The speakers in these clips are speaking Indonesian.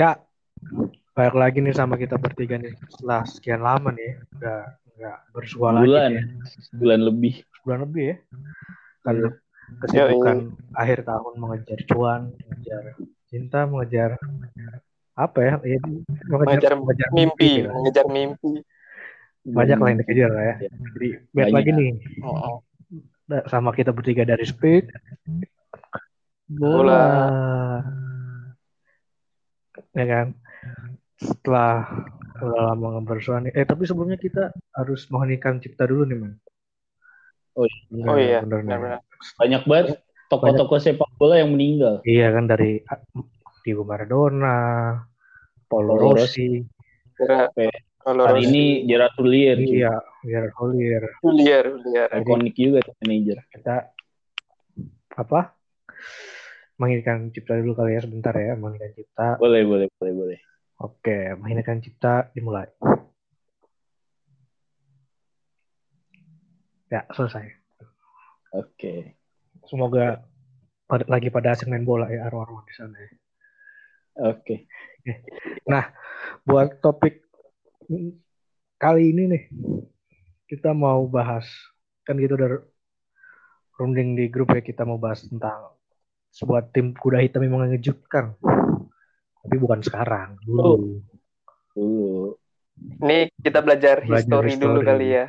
Ya, balik lagi nih sama kita bertiga nih. Setelah sekian lama nih, udah nggak bersua lagi Bulan, nih. bulan lebih. Bulan lebih ya. Karena Iya. kesibukan akhir tahun mengejar cuan, mengejar cinta, mengejar apa ya? ya mengejar mimpi, gitu. mengejar mimpi. Banyak lah yang dikejar lah ya. Iya. Jadi balik lagi nih Oh, sama kita bertiga dari Speak. Bola. Bola. Ya kan? Setelah udah lama nggak bersua nih. Eh tapi sebelumnya kita harus menghentikan cipta dulu nih, Man. Oh, Bener, oh iya, bener, benar-benar. Banyak banget tokoh-tokoh sepak bola yang meninggal. Iya kan dari Diego Maradona, Paulo Rossi, kalau Hari ini Gerard Houllier, iya, Gerard Houllier. liar, liar. ikonik juga manajer. Kita apa? Menghentikan cipta dulu kali ya sebentar ya, menghentikan cipta. Boleh, boleh, boleh, boleh. Oke, menghentikan cipta dimulai. Ya, selesai. Oke. Semoga pada, lagi pada asing main bola ya arwah-arwah di sana ya. Oke. Buat topik kali ini nih, kita mau bahas kan gitu udah runding di grup ya kita mau bahas tentang sebuah tim kuda hitam yang mengejutkan. Tapi bukan sekarang, dulu. Dulu Ini kita belajar, Belajar history dulu kali ya,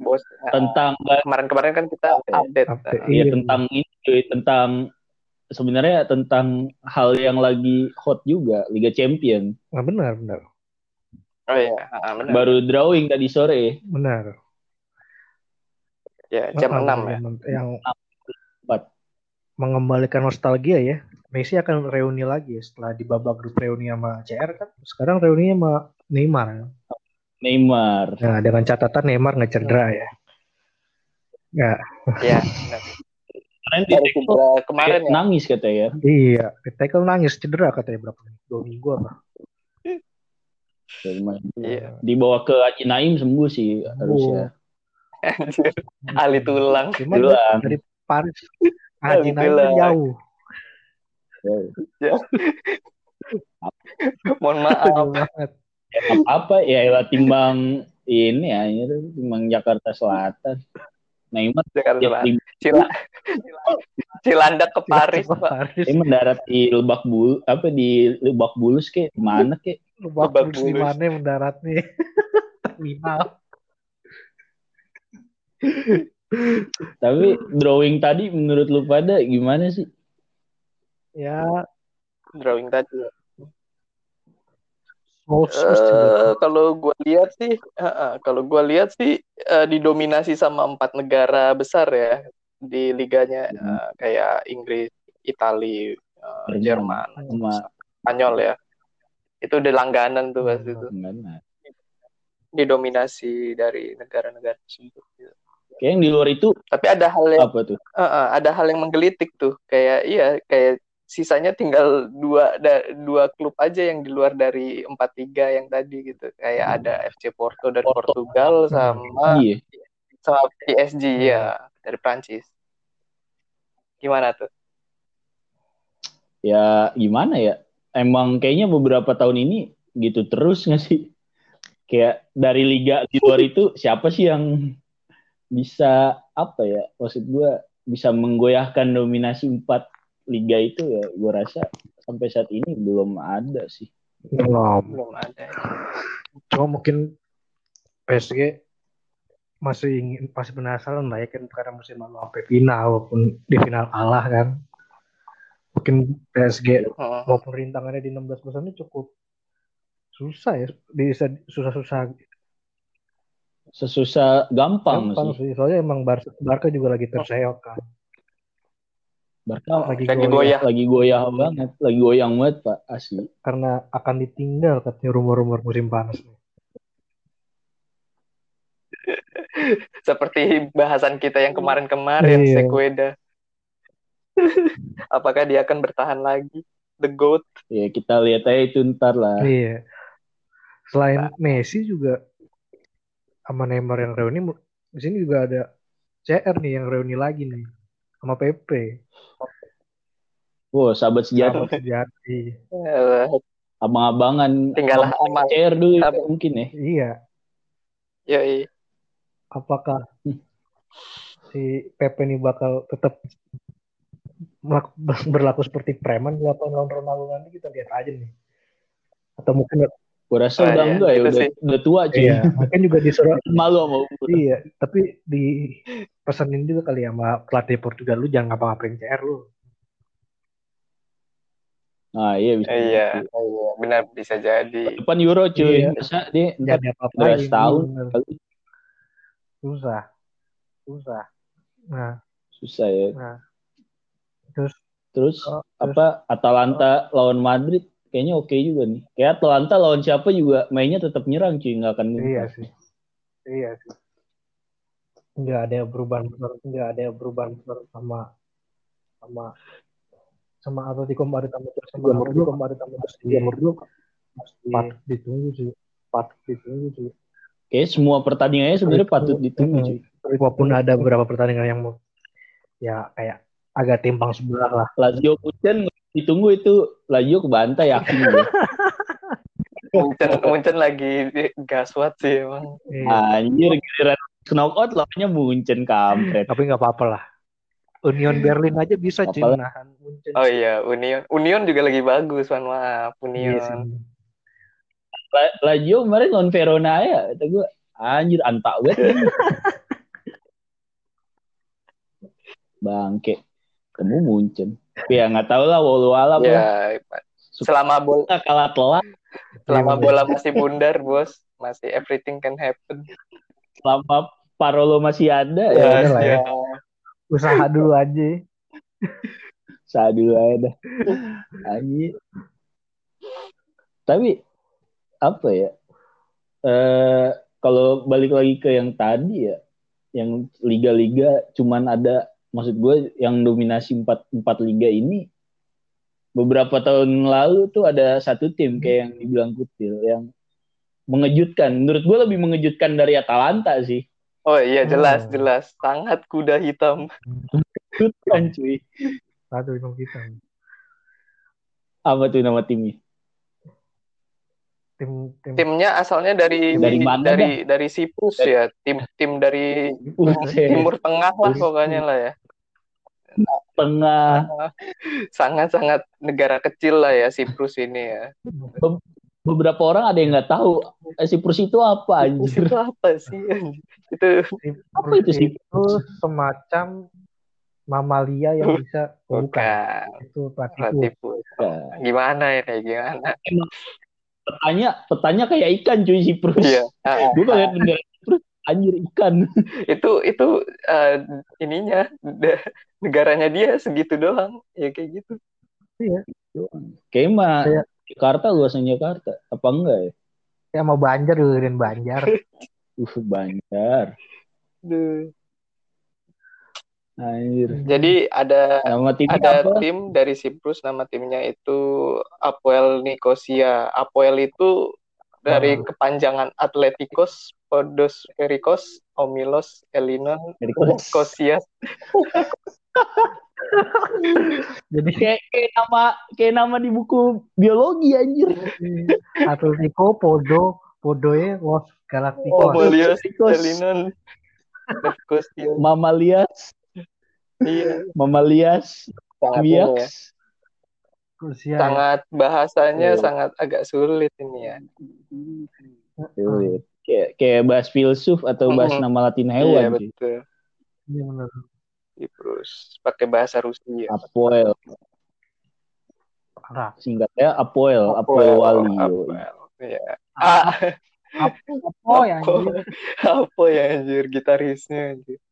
bos. Nah, tentang Kemarin-kemarin kan kita update. Update. Nah, Iya Iya. tentang ini tentang sebenarnya tentang hal yang lagi hot juga Liga Champion. Nah, benar, benar. Oh iya, ah, benar. Baru drawing tadi sore. Benar. Ya, jam Ah, 6 ya. Yang Empat. Mengembalikan nostalgia ya. Messi akan reuni lagi ya setelah di babak grup reuni sama CR kan. Sekarang reuni sama Neymar. Neymar. Nah, dengan catatan Neymar nggak cedera ya. Ya, Ya, benar. Kemarin di cedera kemarin ya. nangis katanya ya. iya. Tackle nangis cedera katanya berapa minggu? Dua minggu apa? Iya. Dibawa ke Haji Naim sembuh sih harusnya. Ali tulang. Cuma Tulang. dari Paris Haji. Naim kan jauh. Mohon maaf. banget. Apa ya elah timbang ini ya, ini timbang Jakarta Selatan. Neymar Jakarta Selatan. di- Cila Cilandak ke Paris, Ke Pak. Paris. dia mendarat di Lebak Bulu apa di Lebak Bulus kek di mana kek Lebak Lebak Bulus di Bulus. mana mendarat nih? Terminal. tapi drawing tadi menurut lu pada gimana sih Ya, Drawing tadi. Wolves Eh, kalau gue lihat sih, eh, kalau gue lihat sih eh, didominasi sama empat negara besar ya di liganya Hmm. eh, kayak Inggris, Italia, eh, Jerman. Spanyol ya. Itu udah langganan tuh pas Hmm. itu. Didominasi dari negara-negara tersebut. gitu. Kayak yang di luar itu Tapi ada hal yang apa tuh eh, eh, ada hal yang menggelitik tuh. Kayak iya, kayak sisanya tinggal dua da- dua klub aja yang di luar dari empat tiga yang tadi gitu. Kayak ada FC Porto dari Porto. Portugal sama iya sama PSG ya dari Prancis. Gimana tuh? ya gimana ya emang kayaknya beberapa tahun ini gitu terus nggak sih kayak dari liga di luar itu siapa sih yang bisa apa ya maksud gua bisa menggoyahkan dominasi empat liga itu ya gua rasa sampai saat ini belum ada sih Belum. Belum ada. Cuma mungkin PSG masih ingin masih penasaran lah ya kan karena musim lalu sampai final walaupun di final kalah kan. Mungkin PSG Heeh. maupun rintangannya di 16 besar ini cukup susah ya bisa susah-susah sesusah gampang, gampang sih sih soalnya emang Barca, Barca juga lagi terseok kan Barca lagi, Lagi goyah, goyah. lagi goyah banget lagi goyang banget pak asli karena akan ditinggal katanya rumor-rumor musim panas Seperti bahasan kita yang kemarin-kemarin Iya. Sequeda. Apakah dia akan bertahan lagi? The GOAT. ya kita lihat aja itu ntar lah iya selain Messi juga sama Neymar yang reuni di sini juga ada CR nih yang reuni lagi nih sama PP wow sahabat sejati sahabat sejati abang-abangan Tinggal amal. CR dulu ya, Abang. mungkin ya. Iya. Yoi. Apakah si Pepe ini bakal tetap berlaku seperti preman di lapangan lawan Ronaldo nanti kita lihat aja nih. Atau mungkin Gue rasa Oh, udah iya, enggak ya, itu udah, sih. udah tua cuy. iya, mungkin juga disuruh Malu sama umur. iya, tapi di pesanin juga kali ya sama pelatih Portugal lu jangan ngapa-ngapain CR lu. Nah iya bisa. Iya, iya, benar bisa jadi. Depan Euro cuy. Iya. Masa dia Jadi apa udah setahun. kali. Susah. Susah. Nah, Susah ya. nah. Terus Terus Oh, apa Atalanta lawan Madrid kayaknya oke juga nih. Kayak Atalanta lawan siapa juga mainnya tetap nyerang cuy, nggak akan Iya sih. Iya sih. Nggak ada perubahan besar, nggak ada perubahan besar sama sama sama Atletico Madrid sama sama Atletico Madrid sama Chelsea. Ya, menurut gua pasti ditunggu sih. Patut ditunggu sih. Kayak semua pertandingannya sebenarnya patut ditunggu cuy. Walaupun ada beberapa pertandingan yang mau ya kayak agak timpang sebelah lah. Lazio Munchen ditunggu itu Lazio kebantai yakin gue. Munchen, Munchen lagi gaswat sih emang. Iya. Anjir giliran knockout lawannya Munchen kampret. Tapi nggak apa-apa lah. Union Berlin aja bisa cuy Munchen. Oh iya, Union. Union juga lagi bagus, mohon maaf. Iya. Union. La- Lazio kemarin lawan Verona ya, kata gue anjir antak banget. Bangke. Kamu Munchen. Tapi ya nggak tahu lah walau alam lah. Ya, selama bola kalah telat selama Iya, bola masih bundar, Bos, masih everything can happen. selama Parolo masih ada Ya, ya. lah ya. Usaha dulu aja. Saya dulu aja dah. Anjir. Tapi apa ya? Eh kalau balik lagi ke yang tadi ya, yang liga-liga cuman ada maksud gue yang dominasi empat empat liga ini beberapa tahun lalu tuh ada satu tim kayak yang dibilang Kutil yang mengejutkan. Menurut gue lebih mengejutkan dari Atalanta sih. Oh iya, jelas, Oh. jelas. Sangat kuda hitam. Mengejutkan cuy. Satu itu kita. Apa tuh nama timnya? Tim tim Timnya asalnya dari Dari mana dari dari Siprus ya. Tim tim dari Buset. Timur Tengah lah pokoknya lah ya. Tengah Sangat-sangat negara kecil lah ya Siprus ini ya. beberapa orang ada yang nggak tahu eh, Siprus itu apa anjir. Itu apa sih? Itu Apa itu sih? itu semacam mamalia yang bisa oh, bukan bukan itu platypus. Gimana ya kayak gimana? Emang petanya petanya kayak ikan cuy Siprus. Iya. Gue ngeliat bendera Siprus anjir ikan. itu itu eh, ininya negaranya dia segitu doang ya kayak gitu Kayak mah Kayak- Jakarta luasan Jakarta apa enggak ya? Ya mau Banjar dan Banjar. Uh Banjar. Duh. Anjir. jadi ada Nama timnya ada apa? tim dari Siprus nama timnya itu Apoel Nicosia Apoel itu dari Wow. kepanjangan Atletikos Podos Perikos Omilos Elinon. Nicosia Jadi Kayak kayak nama kayak nama di buku biologi anjir. Atletico Podo Podoe Los Galacticos. Omelios Perikos. Elinon Nicosia Mamalias, iya Mamalias, sangat ya. Biaks. Rusia. sangat bahasanya Iya. sangat agak sulit ini ya Sulit. Kayak kayak bahas filsuf atau bahas Mm-mm. nama Latin iya hewan cuy. betul Iya benar. Siprus pakai bahasa Rusia Apoel, singkatnya Apoel, Apoel Wali. Apoel. Iya. Ah, Oh ya anjir. apa ya anjir gitarisnya anjir.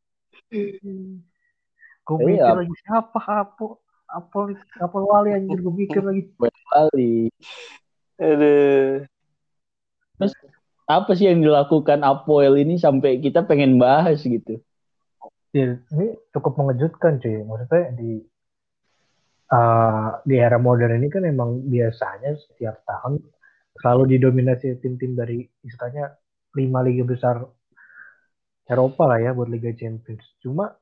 Gue Iya. mikir lagi siapa Apo Apo Apo Wali anjir gue mikir lagi. Wali. Aduh. Apa sih yang dilakukan Apoel ini sampai kita pengen bahas gitu? Ya, ini cukup mengejutkan cuy. Maksudnya di eh, di era modern ini kan emang biasanya setiap tahun selalu didominasi tim-tim dari istilahnya lima liga besar Eropa lah ya buat Liga Champions. Cuma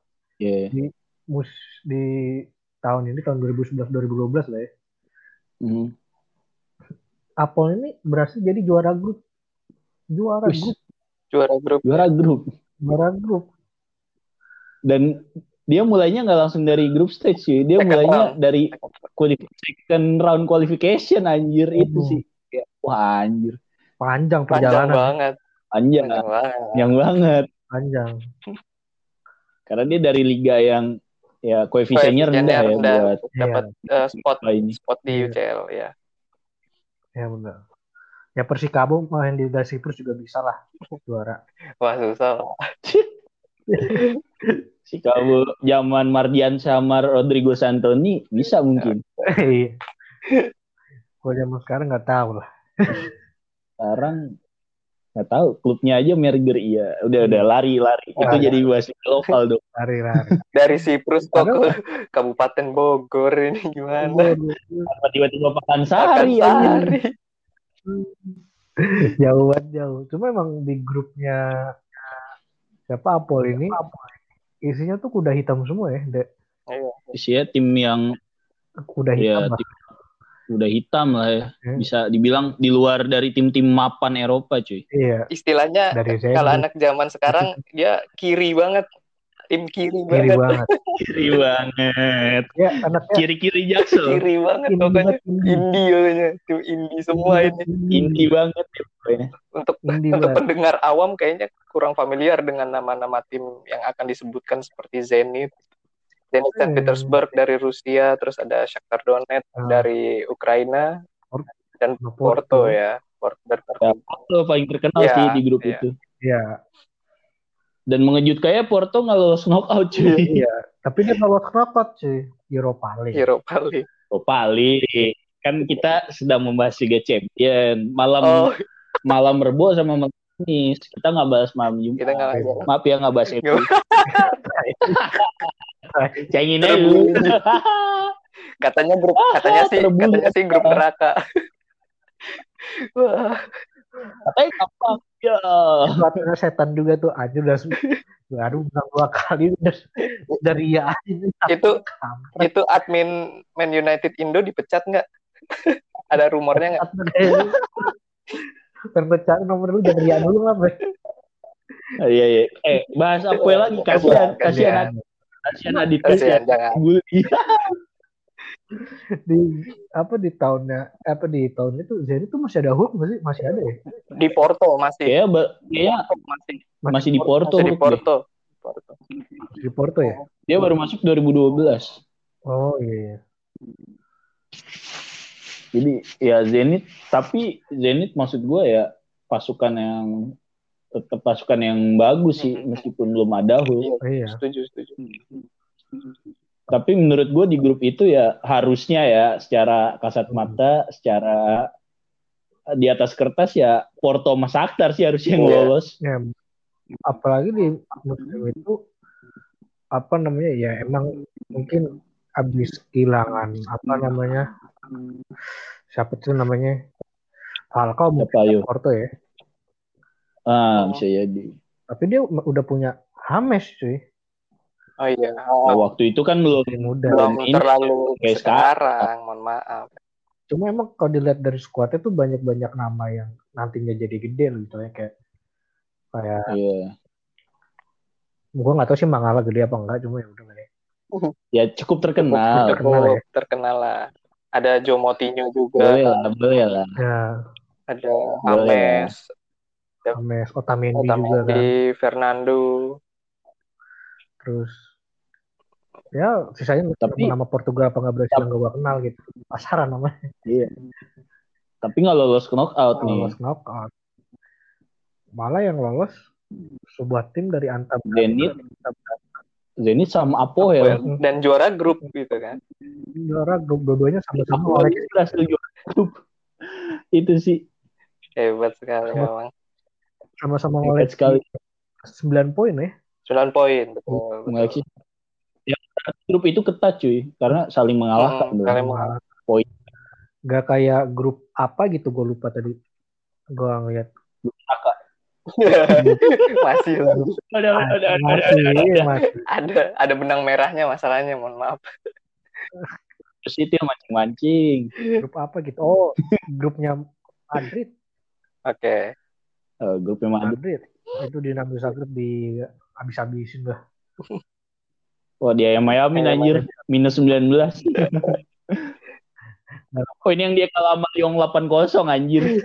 Iya. mus di tahun ini tahun 2011 2012 lah ya. Hmm. Apple ini berhasil jadi juara grup. Juara Wis. grup, Juara grup. Juara grup. juara grup. Dan dia mulainya nggak langsung dari grup stage sih. Dia Second mulainya round. dari second round qualification anjir itu sih. Kayak, Wah anjir. Panjang Panjang perjalanan, banget. Panjang, Panjang banget. panjang banget. panjang. Karena dia dari liga yang ya koefisiennya rendah ya rendah buat untuk dapat eh, spot apa ini. spot di Iya. UCL ya. Ya benar. Ya Persikabo main di Liga Siprus juga bisa lah juara. Wah susah. Si kamu zaman Mardian sama Rodrigo Santoni bisa mungkin. Iya. Kalau zaman sekarang nggak tahu lah. Sekarang nggak tahu klubnya aja merger iya. Udah udah lari lari. Itu Lari. jadi wasit lokal dong. Lari-lari. Dari Siprus kok ke Kabupaten Bogor ini gimana? Apa tiba-tiba anjir. Sari. jauh banget jauh. Cuma emang di grupnya siapa Apol ini isinya tuh kuda hitam semua ya. De- Isinya tim yang kuda ya hitam tim udah hitam lah ya. Hmm. Bisa dibilang di luar dari tim-tim mapan Eropa cuy. Iya, Istilahnya dari kalau anak zaman sekarang dia kiri banget. Tim kiri, kiri banget. banget. Kiri banget. Ya anaknya Kiri-kiri jaksel. Kiri banget ini pokoknya. indie. Indie pokoknya. Tim indie semua ini. Inti banget ya pokoknya. Untuk Indie untuk banget. pendengar awam kayaknya kurang familiar dengan nama-nama tim yang akan disebutkan seperti Zenit, Zenit Saint Hmm. Petersburg dari Rusia, terus ada Shakhtar Donetsk Ah. dari Ukraina dan sama Porto, ya. Porto dari Porto. Ya, Porto paling terkenal Ya, sih di grup ya. itu. Iya, Dan mengejutkannya Porto nggak lolos knockout cuy. iya. Tapi dia lolos knockout cuy. Europa League. Europa League. Oh, paling kan kita sedang membahas Liga Champion malam Oh, malam Rebo sama malam Kamis kita nggak bahas malam Jumat. kita nggak Iya. Maaf ya nggak bahas itu. Aja lu. katanya grup Ah, katanya sih katanya sih grup neraka. Wah, Katanya gampang. Ya. Pelatihnya setan juga tuh aja udah baru menang dua kali udah dari ya Itu- itu admin Man United Indo dipecat nggak? Ada rumornya nggak? Perpecahan nomor lu jangan riak dulu lah. Iya iya. Eh bahas apa lagi? Kasihan kasihan kasihan Adit Kasihan, jangan. Di apa di tahunnya apa di tahun itu Zenit tuh masih ada Hulk masih masih ada ya Di Porto masih. Ba- kayaknya Masih, masih di Porto. masih di. Porto. Porto. di Porto ya Dia baru masuk 2012. oh iya iya Jadi ya Zenit, tapi Zenit maksud gue ya pasukan yang tetap pasukan yang bagus sih meskipun belum ada Hulk. oh, iya Setuju, setuju. Tapi menurut gue di grup itu ya harusnya ya secara kasat mata, secara di atas kertas ya Porto sama Shakhtar sih harusnya yang Iya. lolos. ya apalagi di musim itu apa namanya ya emang mungkin habis kehilangan apa namanya siapa tuh namanya Falcao? Porto ya Ah, bisa jadi. tapi dia udah punya Hames cuy Oh iya. Nah, waktu itu kan belum muda Belum ini terlalu kayak sekarang, mohon maaf. cuma emang kalau dilihat dari skuadnya tuh banyak banyak nama yang nantinya jadi gede loh gitu ya kayak kayak Iya. gue nggak tahu sih Mangala gede apa enggak cuma ya udah lah ya Ya cukup terkenal. Cukup terkenal ya. Terkenal lah. Ada Joe Moutinho juga, Boleh lah, boleh lah. ya ada Boleh. James, Hames Otamendi, juga kan Otamendi, Fernando. terus ya sisanya Tapi- nama Portugal apa nggak Brasil yang gue kenal gitu pasaran namanya Iya. Tapi nggak lolos knockout nih. lolos knockout malah yang lolos sebuah tim dari antar Zenit. Zenit sama Apoel. Dan juara grup gitu kan. juara grup dua-duanya sama-sama Apoel berhasil juara grup. Itu sih Hebat sekali memang. Sama-sama hebat sekali. 9 poin ya 9 poin, betul. Mengoleksi. Yang grup itu ketat cuy, karena saling mengalahkan. Hmm, saling mengalah. nggak kayak grup apa gitu gue lupa tadi gue ngeliat masih lah. Ada, ada, ada, ada, masih ada. iya, masih ada ada benang merahnya masalahnya mohon maaf Terus itu yang mancing-mancing. grup apa gitu oh grupnya Madrid Oke. Eh, grupnya Madrid. Madrid itu di enam Zagreb di habis-habisin lah Wah, dia yang Miami Kayak anjir. Minus 19. oh, ini yang dia kalah sama Lyon 8-0 anjir.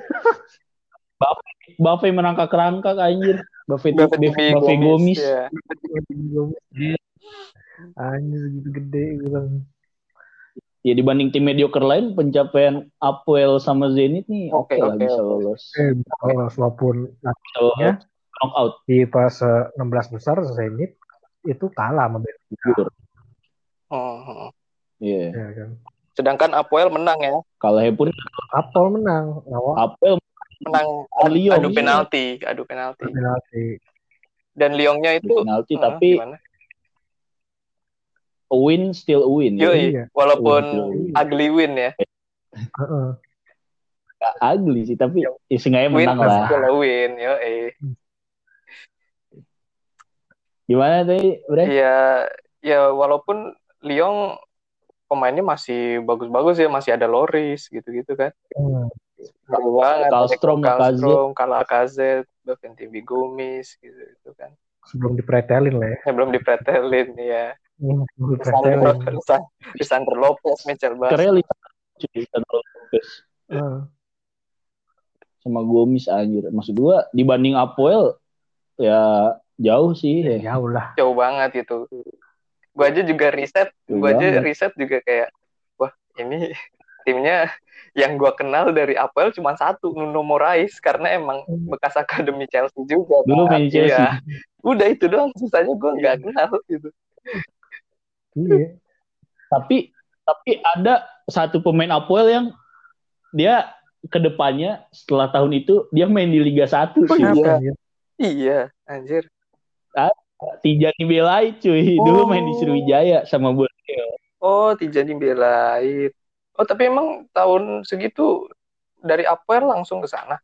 Bape, Bape merangkak rangkak anjir. Bape, Dapat Bape, Gomis. Bape Gomis. Ya. anjir segitu gede bilang Ya dibanding tim mediocre lain pencapaian Apoel sama Zenit nih oke Oke, lah oke, bisa oke. lolos. eh kalau walaupun Bisa lolos Ya. knockout. di pas eh, 16 besar Zenit itu kalah sama Benfica Jujur. Hmm, hmm. Iya. ya kan Sedangkan Apoel menang ya. Kalahnya pun Apol menang awal Apoel Menang Lyon, adu iya. penalti, adu penalti. penalti Dan Lyonnya itu penalti hmm, tapi gimana? A win still a win. Yoi. Iya. walaupun Iya. ugly win ya. Heeh. Gak ugly sih tapi ya, seenggaknya Win menang lah. still a win, yo eh. Gimana tadi, Bre? Iya, ya walaupun Lyon pemainnya masih bagus-bagus ya, masih ada Loris gitu-gitu kan. Hmm. Banget. Kallstrom, Kallstrom, Kalakazet, bahkan Timbi Gomis gitu, gitu kan. sebelum dipretelin lah ya Ya, belum dipretelin ya. Hmm, sebelum Lisandro, Lisandro, Lisandro Lopez, Mitchell Bass. Karena cuy Sandro Lopez Heeh. sama Gomis anjir. Maksud gua dibanding Apoel ya jauh sih. ya Ya. jauh lah Jauh banget itu. Gua aja juga riset, Jauh gua aja riset juga kayak, wah ini timnya yang gua kenal dari Apel cuma satu, Nuno Moraes, karena emang bekas akademi Chelsea juga. Dulu kan. Chelsea. Iya. Udah itu doang, sisanya gua nggak kenal gitu. Iya Tapi tapi ada satu pemain Apoel yang dia ke depannya setelah tahun itu dia main di Liga 1 Oh, sih. iya. Iya, anjir. Tijani Belai cuy. Dulu Oh. main di Sriwijaya sama Borneo. Oh, Tijani Belait. Oh, tapi emang tahun segitu dari Apel langsung ke sana.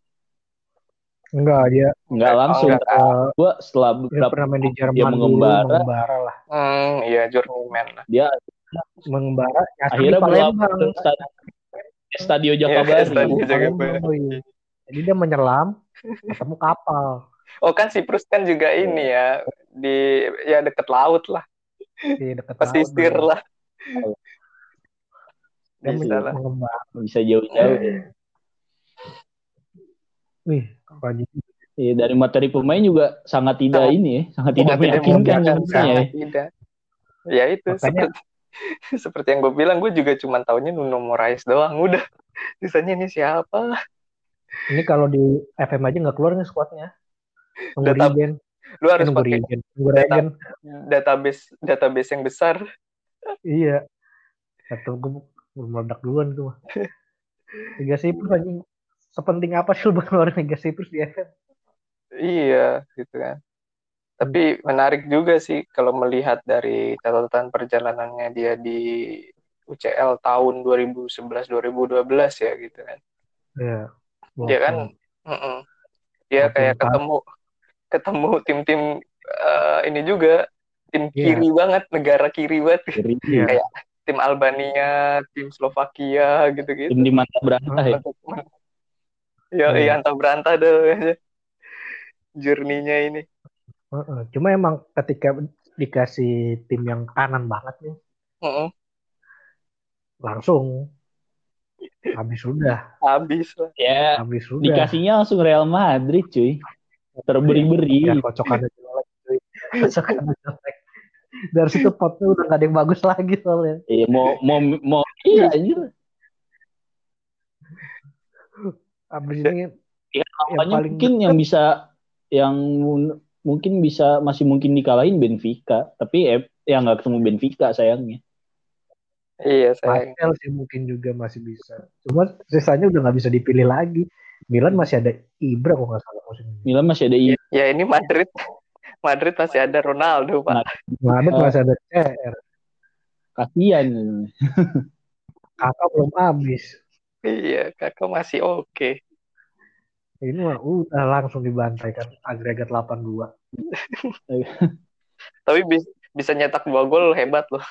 Enggak dia Enggak Oh, langsung. enggak. eh, Gua setelah dia beberapa pernah main di Jerman dia dulu mengembara. mengembara lah Hmm, iya journeyman lah. dia mengembara akhirnya di Palembang ke stadion, Stadio Iya, Jakabaring. Stadio woi. jadi dia menyelam ketemu kapal Oh kan Siprus kan juga ini ya di ya deket laut lah, di dekat pesisir laut, lah. dia Iya sih. men- mengembara Bisa jauh-jauh. wih Raji Iya, dari materi pemain juga sangat tidak Sangat- ini ya, sangat tidak meyakinkan ya. tidak. Ya itu Makanya- seperti seperti yang gue bilang, gue juga cuma taunya Nuno Moraes doang. Udah, sisanya ini siapa? ini kalau di FM aja nggak keluar nih squadnya nunggu Data- regen Lu harus nunggu pakai regen nunggu regen database database yang besar. iya atau gue meledak duluan tuh mah Liga Siprus anjing sepenting apa sih lu buat ngeluarin Liga Siprus di FM Iya, gitu kan. Tapi menarik juga sih kalau melihat dari catatan perjalanannya dia di UCL tahun 2011-2012 ya gitu kan. Iya. Dia kan, mm-mm. dia Walaupun kayak ketemu ketemu tim-tim eh, ini juga tim Iya. kiri banget, negara kiri banget, Dari Iya. Kayak tim Albania, tim Slovakia gitu-gitu. tim di mata berantah ya. Ya, Iya. iya antah berantah deh. Journey-nya ini. Heeh. Cuma emang ketika dikasih tim yang kanan banget nih, Mm-mm. langsung habis sudah, Habis lah. Ya, habis sudah. dikasihnya langsung Real Madrid cuy. Terberi-beri. Ya, kocokannya jelek. cuy. Kocokannya jelek. Dari situ potnya udah gak ada yang bagus lagi soalnya. Iya, mau mau mau iya anjir. Abis ini Ya, yang paling mungkin yang bisa yang mun- mungkin bisa masih mungkin dikalahin Benfica, tapi eh, ya nggak ketemu Benfica sayangnya. Iya, sayang. Marcel sih mungkin juga masih bisa. Cuma sisanya udah nggak bisa dipilih lagi. Milan masih ada Ibra kok nggak salah musim ini. Milan masih ada I Ya ini Madrid. Madrid masih ada Ronaldo, Pak. Madrid Eh. masih ada CR. kasihan. Kakak belum habis. Iya, kakak masih oke. Ini mah udah langsung dibantai kan agregat 8-2. Tapi bis- bisa nyetak dua gol hebat loh.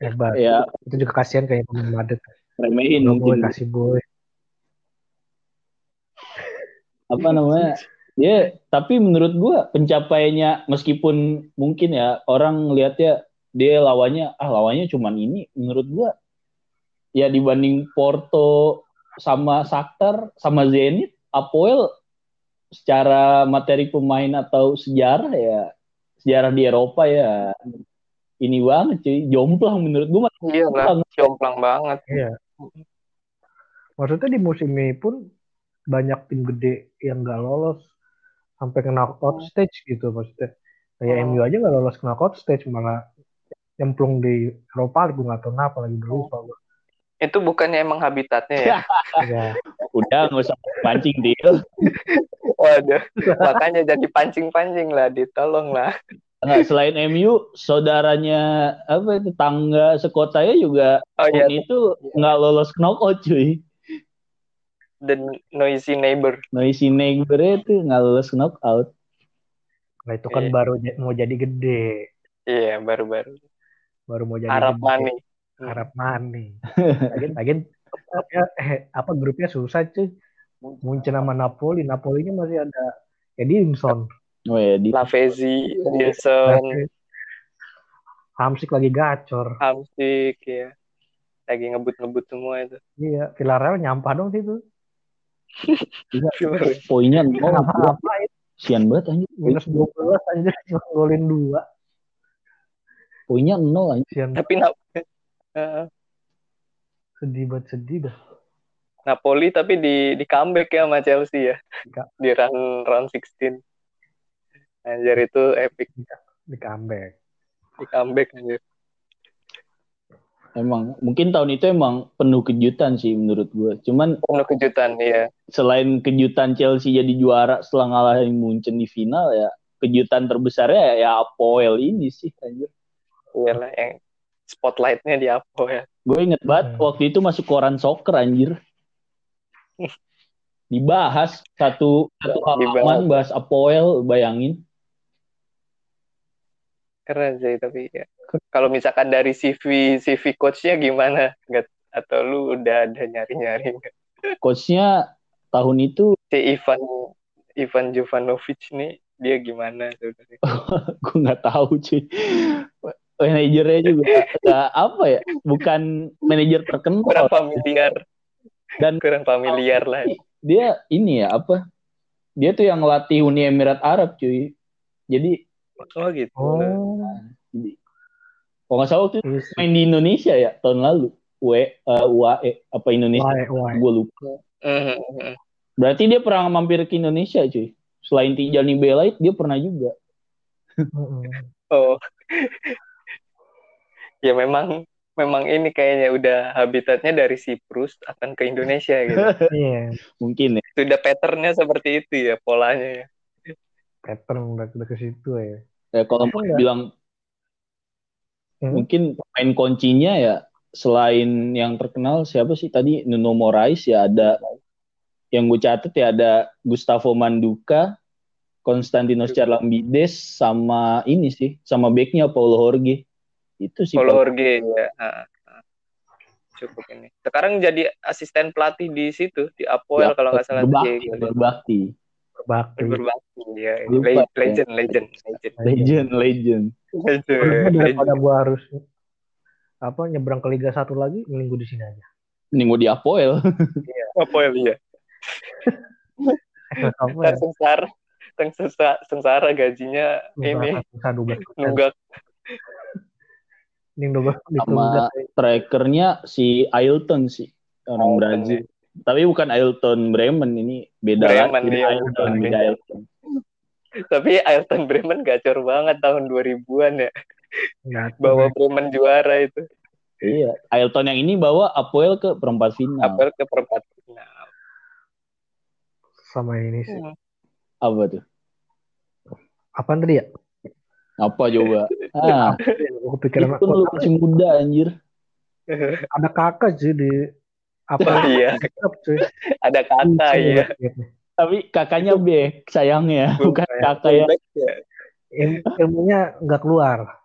Hebat. ya Itu juga kasihan kayak pemain Madrid. remehin boy mungkin. kasih boy. apa namanya dia tapi menurut gua pencapaiannya meskipun mungkin ya orang lihatnya dia lawannya ah lawannya cuman ini menurut gua ya dibanding Porto sama Shakhtar sama Zenit Apoel secara materi pemain atau sejarah ya sejarah di Eropa ya ini banget cuy jomplang menurut gua Iya lah, jomplang banget. Iya. Maksudnya di musim ini pun banyak tim gede yang nggak lolos sampai ke knockout stage gitu maksudnya. Kayak Oh. MU aja nggak lolos ke knockout stage malah nyemplung di Eropa gue nggak tahu kenapa lagi dulu lupa gue. Itu bukannya emang habitatnya ya? Ya. udah nggak usah pancing deal Waduh, makanya jadi pancing-pancing lah, ditolong lah. Nggak, selain MU saudaranya apa itu tangga sekotanya juga Oh iya, itu nggak lolos knockout cuy the noisy neighbor. Noisy neighbor itu nggak lolos knockout Nah itu kan Iya. baru mau jadi gede, Iya, baru-baru. baru mau jadi Arab gede. money. Arab money. Lagian, lagian grupnya, eh, apa grupnya susah cuy. Munchen sama Napoli, Napolinya masih ada Edinson. oh ya di Lavezzi, Wilson, Hamsik lagi gacor. Hamsik, ya. Lagi ngebut-ngebut semua itu. Iya, Villarreal nyampah dong situ. poinnya nol Nggak apa-apa, sian banget anjir minus 12 anjir cuma golin 2. poinnya nol anjir Sian Tapi Nap Eh, sedih banget sedih dah. Napoli tapi di di comeback ya sama Chelsea ya. Di- Di run round 16. Anjir itu epic Di comeback. di comeback anjir. emang mungkin tahun itu emang penuh kejutan sih menurut gue cuman Penuh kejutan ya. selain kejutan Chelsea jadi juara setelah ngalahin Munchen di final ya kejutan terbesarnya ya Apoel ini sih anjir Iyalah yang spotlightnya di apa ya. gue inget banget Hmm. waktu itu masuk koran soccer anjir dibahas satu satu halaman bahas Apoel bayangin Keren sih tapi ya. Kalau misalkan dari CV CV coachnya gimana? Nggak, atau lu udah ada nyari-nyari nggak? coachnya tahun itu Si Ivan Ivan Jovanovic nih dia gimana sebenarnya? gue nggak tahu cuy manajernya juga nggak apa ya bukan manajer terkenal Kurang familiar. Dan- kurang familiar lah. dia ini ya apa dia tuh yang ngelatih Uni Emirat Arab cuy jadi Oh gitu. Oh, jadi kalau nggak salah waktu itu iya sih. main di Indonesia ya tahun lalu W eh, UAE apa Indonesia Wae, wae. gue lupa Mhm, mhm. berarti dia pernah mampir ke Indonesia cuy selain Tijani Belait dia pernah juga. Oh. Ya memang memang ini kayaknya udah habitatnya dari Siprus akan ke Indonesia gitu. Iya, mungkin ya Sudah patternnya seperti itu ya polanya ya. pattern udah, udah ke situ ya. Ya, kalau mau enggak? bilang Hmm? mungkin pemain kuncinya ya selain yang terkenal siapa sih tadi Nuno Moraes ya ada yang gue catat ya ada Gustavo Manduka, Konstantinos Charlambides sama ini sih sama backnya Paulo Jorge itu sih Paulo Jorge ya. Ah, ah. Cukup ini. Sekarang jadi asisten pelatih di situ di Apoel Ya, kalau nggak salah berbakti, berbakti Berbakti. berbakti ya. Lupa, Le- ya. Legend, legend, legend. legend legend Legend. Daripada gua harus apa nyebrang ke Liga satu lagi, mending gua di sini aja. mau di Apoel Apoel ya. Ntar sengsara, sengsara, sengsara gajinya ini Susah 12 nunggak 12 sama ditunggak. strikernya si Ailton sih orang Ailton, Brazil tapi bukan Ailton Bremen ini beda Bremen, lagi iya. Ailton Beda. beda Ailton Tapi Ailton Bremen gacor banget tahun 2000-an ya. Nggak, Bawa Bremen juara itu. Iya, Ailton yang ini bawa Apoel ke perempat final. Apel ke perempat final. sama ini sih. Apa tuh? Apaan tadi ya? Apa coba? Ah, Aku pikiran itu lu masih muda anjir. ada kakak sih di apa iya, ada kata ya. Gitu. Tapi kakaknya back sayangnya, bukan kakak ya. Il- ilmunya nggak keluar.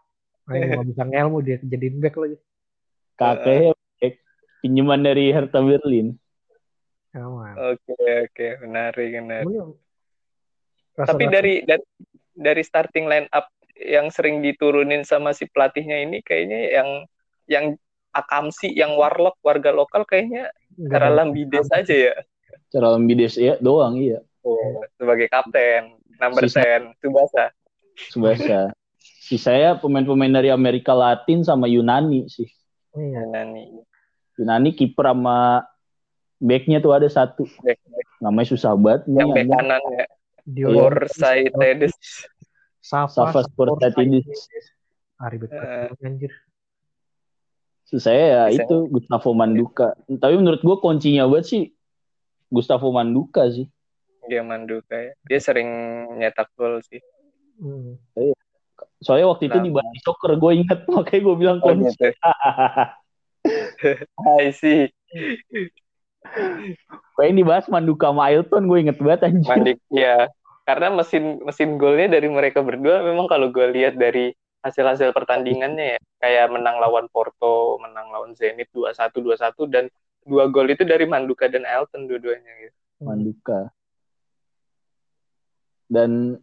Nah, nggak bisa ngelmu dia jadiin back lagi. kakaknya. Pinjaman dari Hertha Berlin. Oke oke menarik menarik. Tapi dari dari starting line up yang sering diturunin sama si pelatihnya ini kayaknya yang yang Akamsi yang Warlock warga lokal kayaknya cara Lambides aja ya. Cara Lambides ya doang iya. Oh, sebagai kapten, number Sisa- 10, Tsubasa. Subasa. si saya pemain-pemain dari Amerika Latin sama Yunani sih. Iya. Nih, Yunani kiper sama backnya tuh ada satu. back, back. Namanya susah banget. yang back kanan ya, Dio Forsythes. Safa Safa Sportatidis. Ah, ribet banget, anjir. Saya ya Bisa. itu Gustavo Manduka. Tapi menurut gue kuncinya banget sih Gustavo Manduka sih. Dia Manduka ya. Dia sering nyetak gol sih. Hmm. Soalnya waktu itu di Bali Soccer gue inget makanya gue bilang Oh kunci. gitu. I see. Kayak dibahas Manduka sama Ailton gue inget banget anjir. Mandik ya. Karena mesin mesin golnya dari mereka berdua memang kalau gue lihat dari hasil-hasil pertandingannya ya kayak menang lawan Porto, menang lawan Zenit 2-1 2-1 dan dua gol itu dari Manduka dan Elton dua-duanya gitu. Manduka. Dan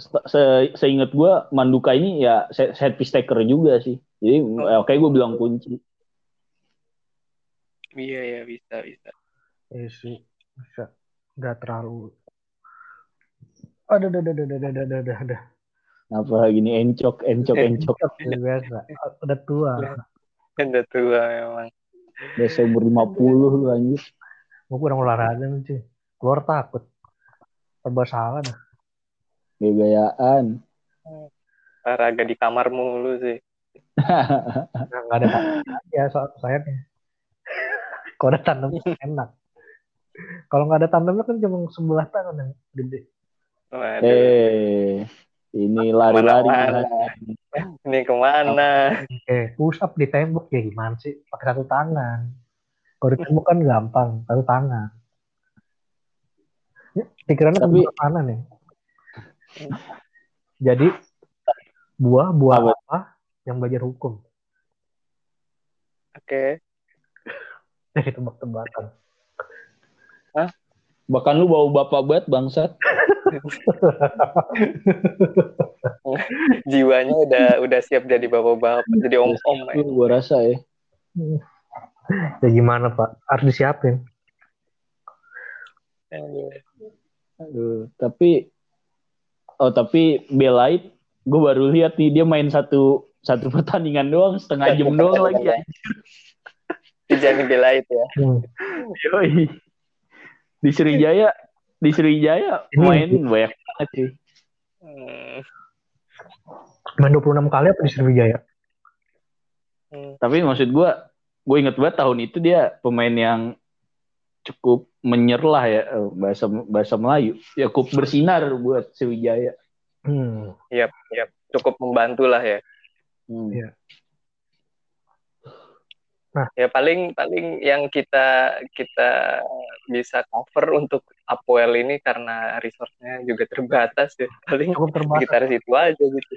se- se- seingat gue Manduka ini ya set set piece taker juga sih. Jadi ya, kayak gue bilang kunci. Iya ya bisa bisa. Iya sih. Bisa. Nggak terlalu. Aduh, aduh, aduh, aduh, aduh, aduh, aduh, aduh. Apa gini encok, eh, encok, encok. Udah biasa, udah tua. Udah tua memang. Udah seumur 50 lu anjir. Gue kurang olahraga nih, cuy. Keluar takut. Serba salah dah. Gayaan. Olahraga di kamar mulu sih. Nggak ada ya soal sayapnya. Kalau ada tandem enak. Kalau nggak ada tandemnya kan cuma sebelah tangan yang gede. Waduh. Eh, ini lari-lari. Ini ke mana? Eh, push up di tembok ya gimana sih? Pakai satu tangan. Kalau di tembok kan gampang, satu tangan. Ya, pikirannya Tapi- ke mana nih? Jadi buah buah Apa? apa yang belajar hukum? Oke. Dari tebak-tebakan. Bahkan lu bau bapak banget bangsat. Jiwanya udah udah siap jadi bapak-bapak, jadi om-om. ya. Itu gua rasa ya. Ya gimana Pak? Harus disiapin. Aduh, tapi oh tapi Belait gue baru lihat nih dia main satu satu pertandingan doang setengah jam doang lagi ya. Si Jani Belait ya. Hmm. Yoi. Di Sriwijaya di Sriwijaya main banyak banget sih. Hmm. Main 26 kali apa di Sriwijaya? Hmm. Tapi maksud gue gue inget banget tahun itu dia pemain yang cukup menyerlah ya eh, bahasa bahasa Melayu ya cukup bersinar buat Sriwijaya. Hmm. Yap, yap. Cukup membantu lah ya. Hmm. Iya. Ya paling paling yang kita kita bisa cover untuk Apoel ini karena resource-nya juga terbatas ya. Paling Cukup terbatas. sekitar situ aja gitu.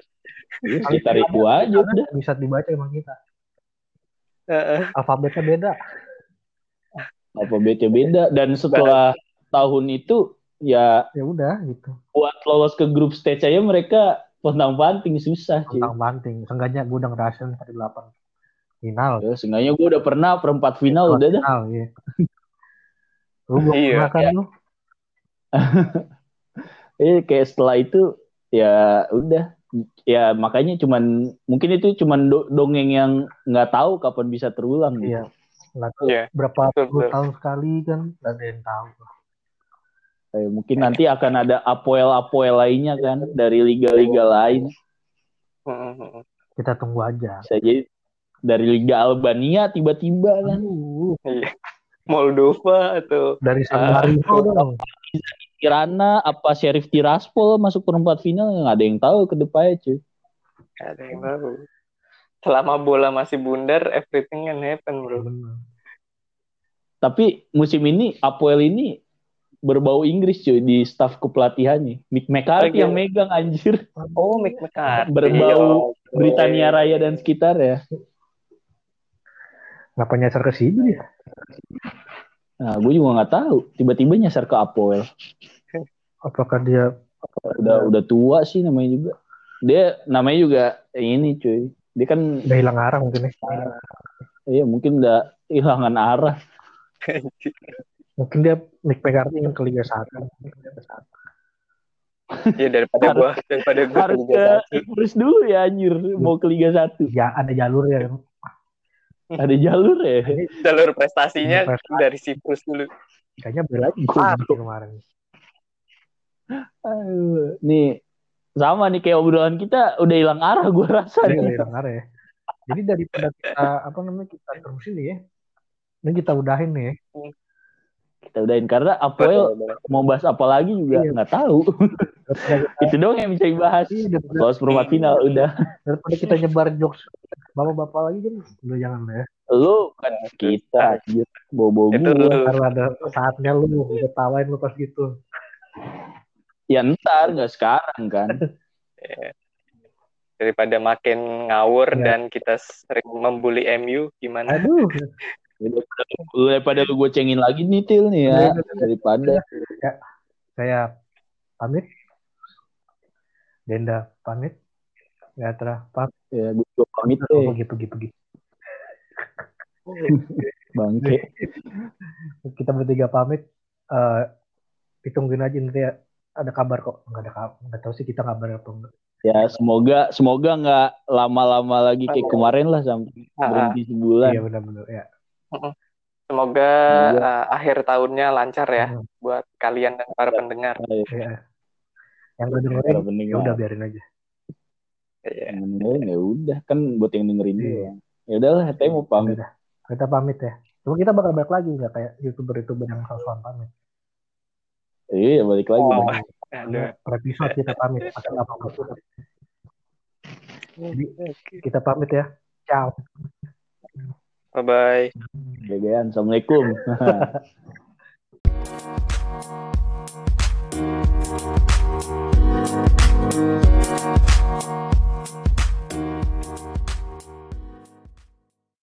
Ya, sekitar itu aja udah. Bisa dibaca emang kita. Heeh. Alfabetnya beda. Apa beda beda dan setelah tahun itu ya Ya udah gitu. buat lolos ke grup stage aja mereka pontang panting susah sih. Tentang banting. Seenggaknya gue udah ngerasain tadi 8 final. Ya, seenggaknya gue udah pernah perempat final udah dah. Final, iya. Lu belum Iya, pernah kan ya. lu? Eh kayak setelah itu ya udah ya makanya cuman mungkin itu cuman do- dongeng yang nggak tahu kapan bisa terulang gitu. Iya. Tahu Iya. berapa Betul, puluh betul. tahun sekali kan nggak ada yang tahu. Kayak mungkin nanti akan ada apoel-apoel lainnya kan dari liga-liga lain. Heeh. Kita tunggu aja. Bisa jadi dari liga Albania tiba-tiba kan. Iya. Moldova atau dari San. Marino dong. Kirana apa Sheriff Tiraspol masuk perempat final nggak ada yang tahu ke depannya cuy. ada yang tahu. Selama bola masih bundar, everything can happen, bro. Tapi musim ini Apoel ini berbau Inggris cuy di staf kepelatihannya. Mick McCarthy Oh, yang megang anjir. Oh, Mick McCarthy. Berbau Oke. Britania Raya dan sekitar ya. Ngapa nyasar ke sini dia? Nah, gue juga nggak tahu. Tiba-tiba nyasar ke Apoel. Apakah dia Udah udah tua sih namanya juga. Dia namanya juga ini cuy. Dia kan udah hilang arah mungkin ya? iya mungkin udah hilangan arah. Mungkin dia Nick McCarthy ingin ke Liga 1. ya daripada gua daripada gua Harus ke. Inggris dulu ya anjir. Mau ke Liga 1. Ya ada jalur ya. Ada jalur ya. jalur prestasinya Prestasi. dari Siprus dulu Kayaknya bela lagi Goblok. kemarin. Aduh, nih sama nih kayak obrolan kita udah hilang arah gue rasa udah nih. hilang arah ya. Jadi daripada kita apa namanya kita terusin nih ya. Ini kita udahin nih ya. Kita udahin karena Apoel mau bahas apa lagi juga Iya. nggak tahu. Itu doang yang bisa dibahas. iya, Lolos perempat final udah. daripada kita nyebar jokes bapak-bapak lagi kan udah jangan lah ya. Lu kan kita anjir bobo itu gua. lu Karena ada saatnya lu udah tawain lu pas gitu. Ya ntar nggak sekarang kan. daripada makin ngawur Iya. dan kita sering membuli MU gimana Aduh, Daripada lu gue cengin lagi nih Til nih ya. Iya, iya, iya. Daripada saya pamit. Denda pamit. Gatra pamit. ya gue juga pamit Oh, deh gitu gitu gitu. bangke. Kita bertiga pamit. Eh hitungin aja nanti ya. ada kabar kok. Enggak ada kabar. Enggak tahu sih kita kabar apa enggak. Ya semoga semoga nggak lama-lama lagi kayak kemarin lah sampai Ah, ah. berhenti sebulan. Iya benar-benar ya. Semoga Semoga. uh, akhir tahunnya lancar ya Hmm. buat kalian dan para pendengar Ayo, Iya. Yang udah dengerin pendengar. ya udah biarin aja. Iya. Yang dengerin ya udah kan buat yang dengerin Iya. doang. Ya udahlah, saya mau pamit. Udah, kita pamit ya. Cuma kita bakal balik lagi nggak kayak youtuber-youtuber yang sosokan pamit. Iya, balik lagi. Oh. Aduh. Per episode kita pamit. Pakai apa Jadi kita pamit ya. Ciao. Bye bye Gegean. Assalamualaikum.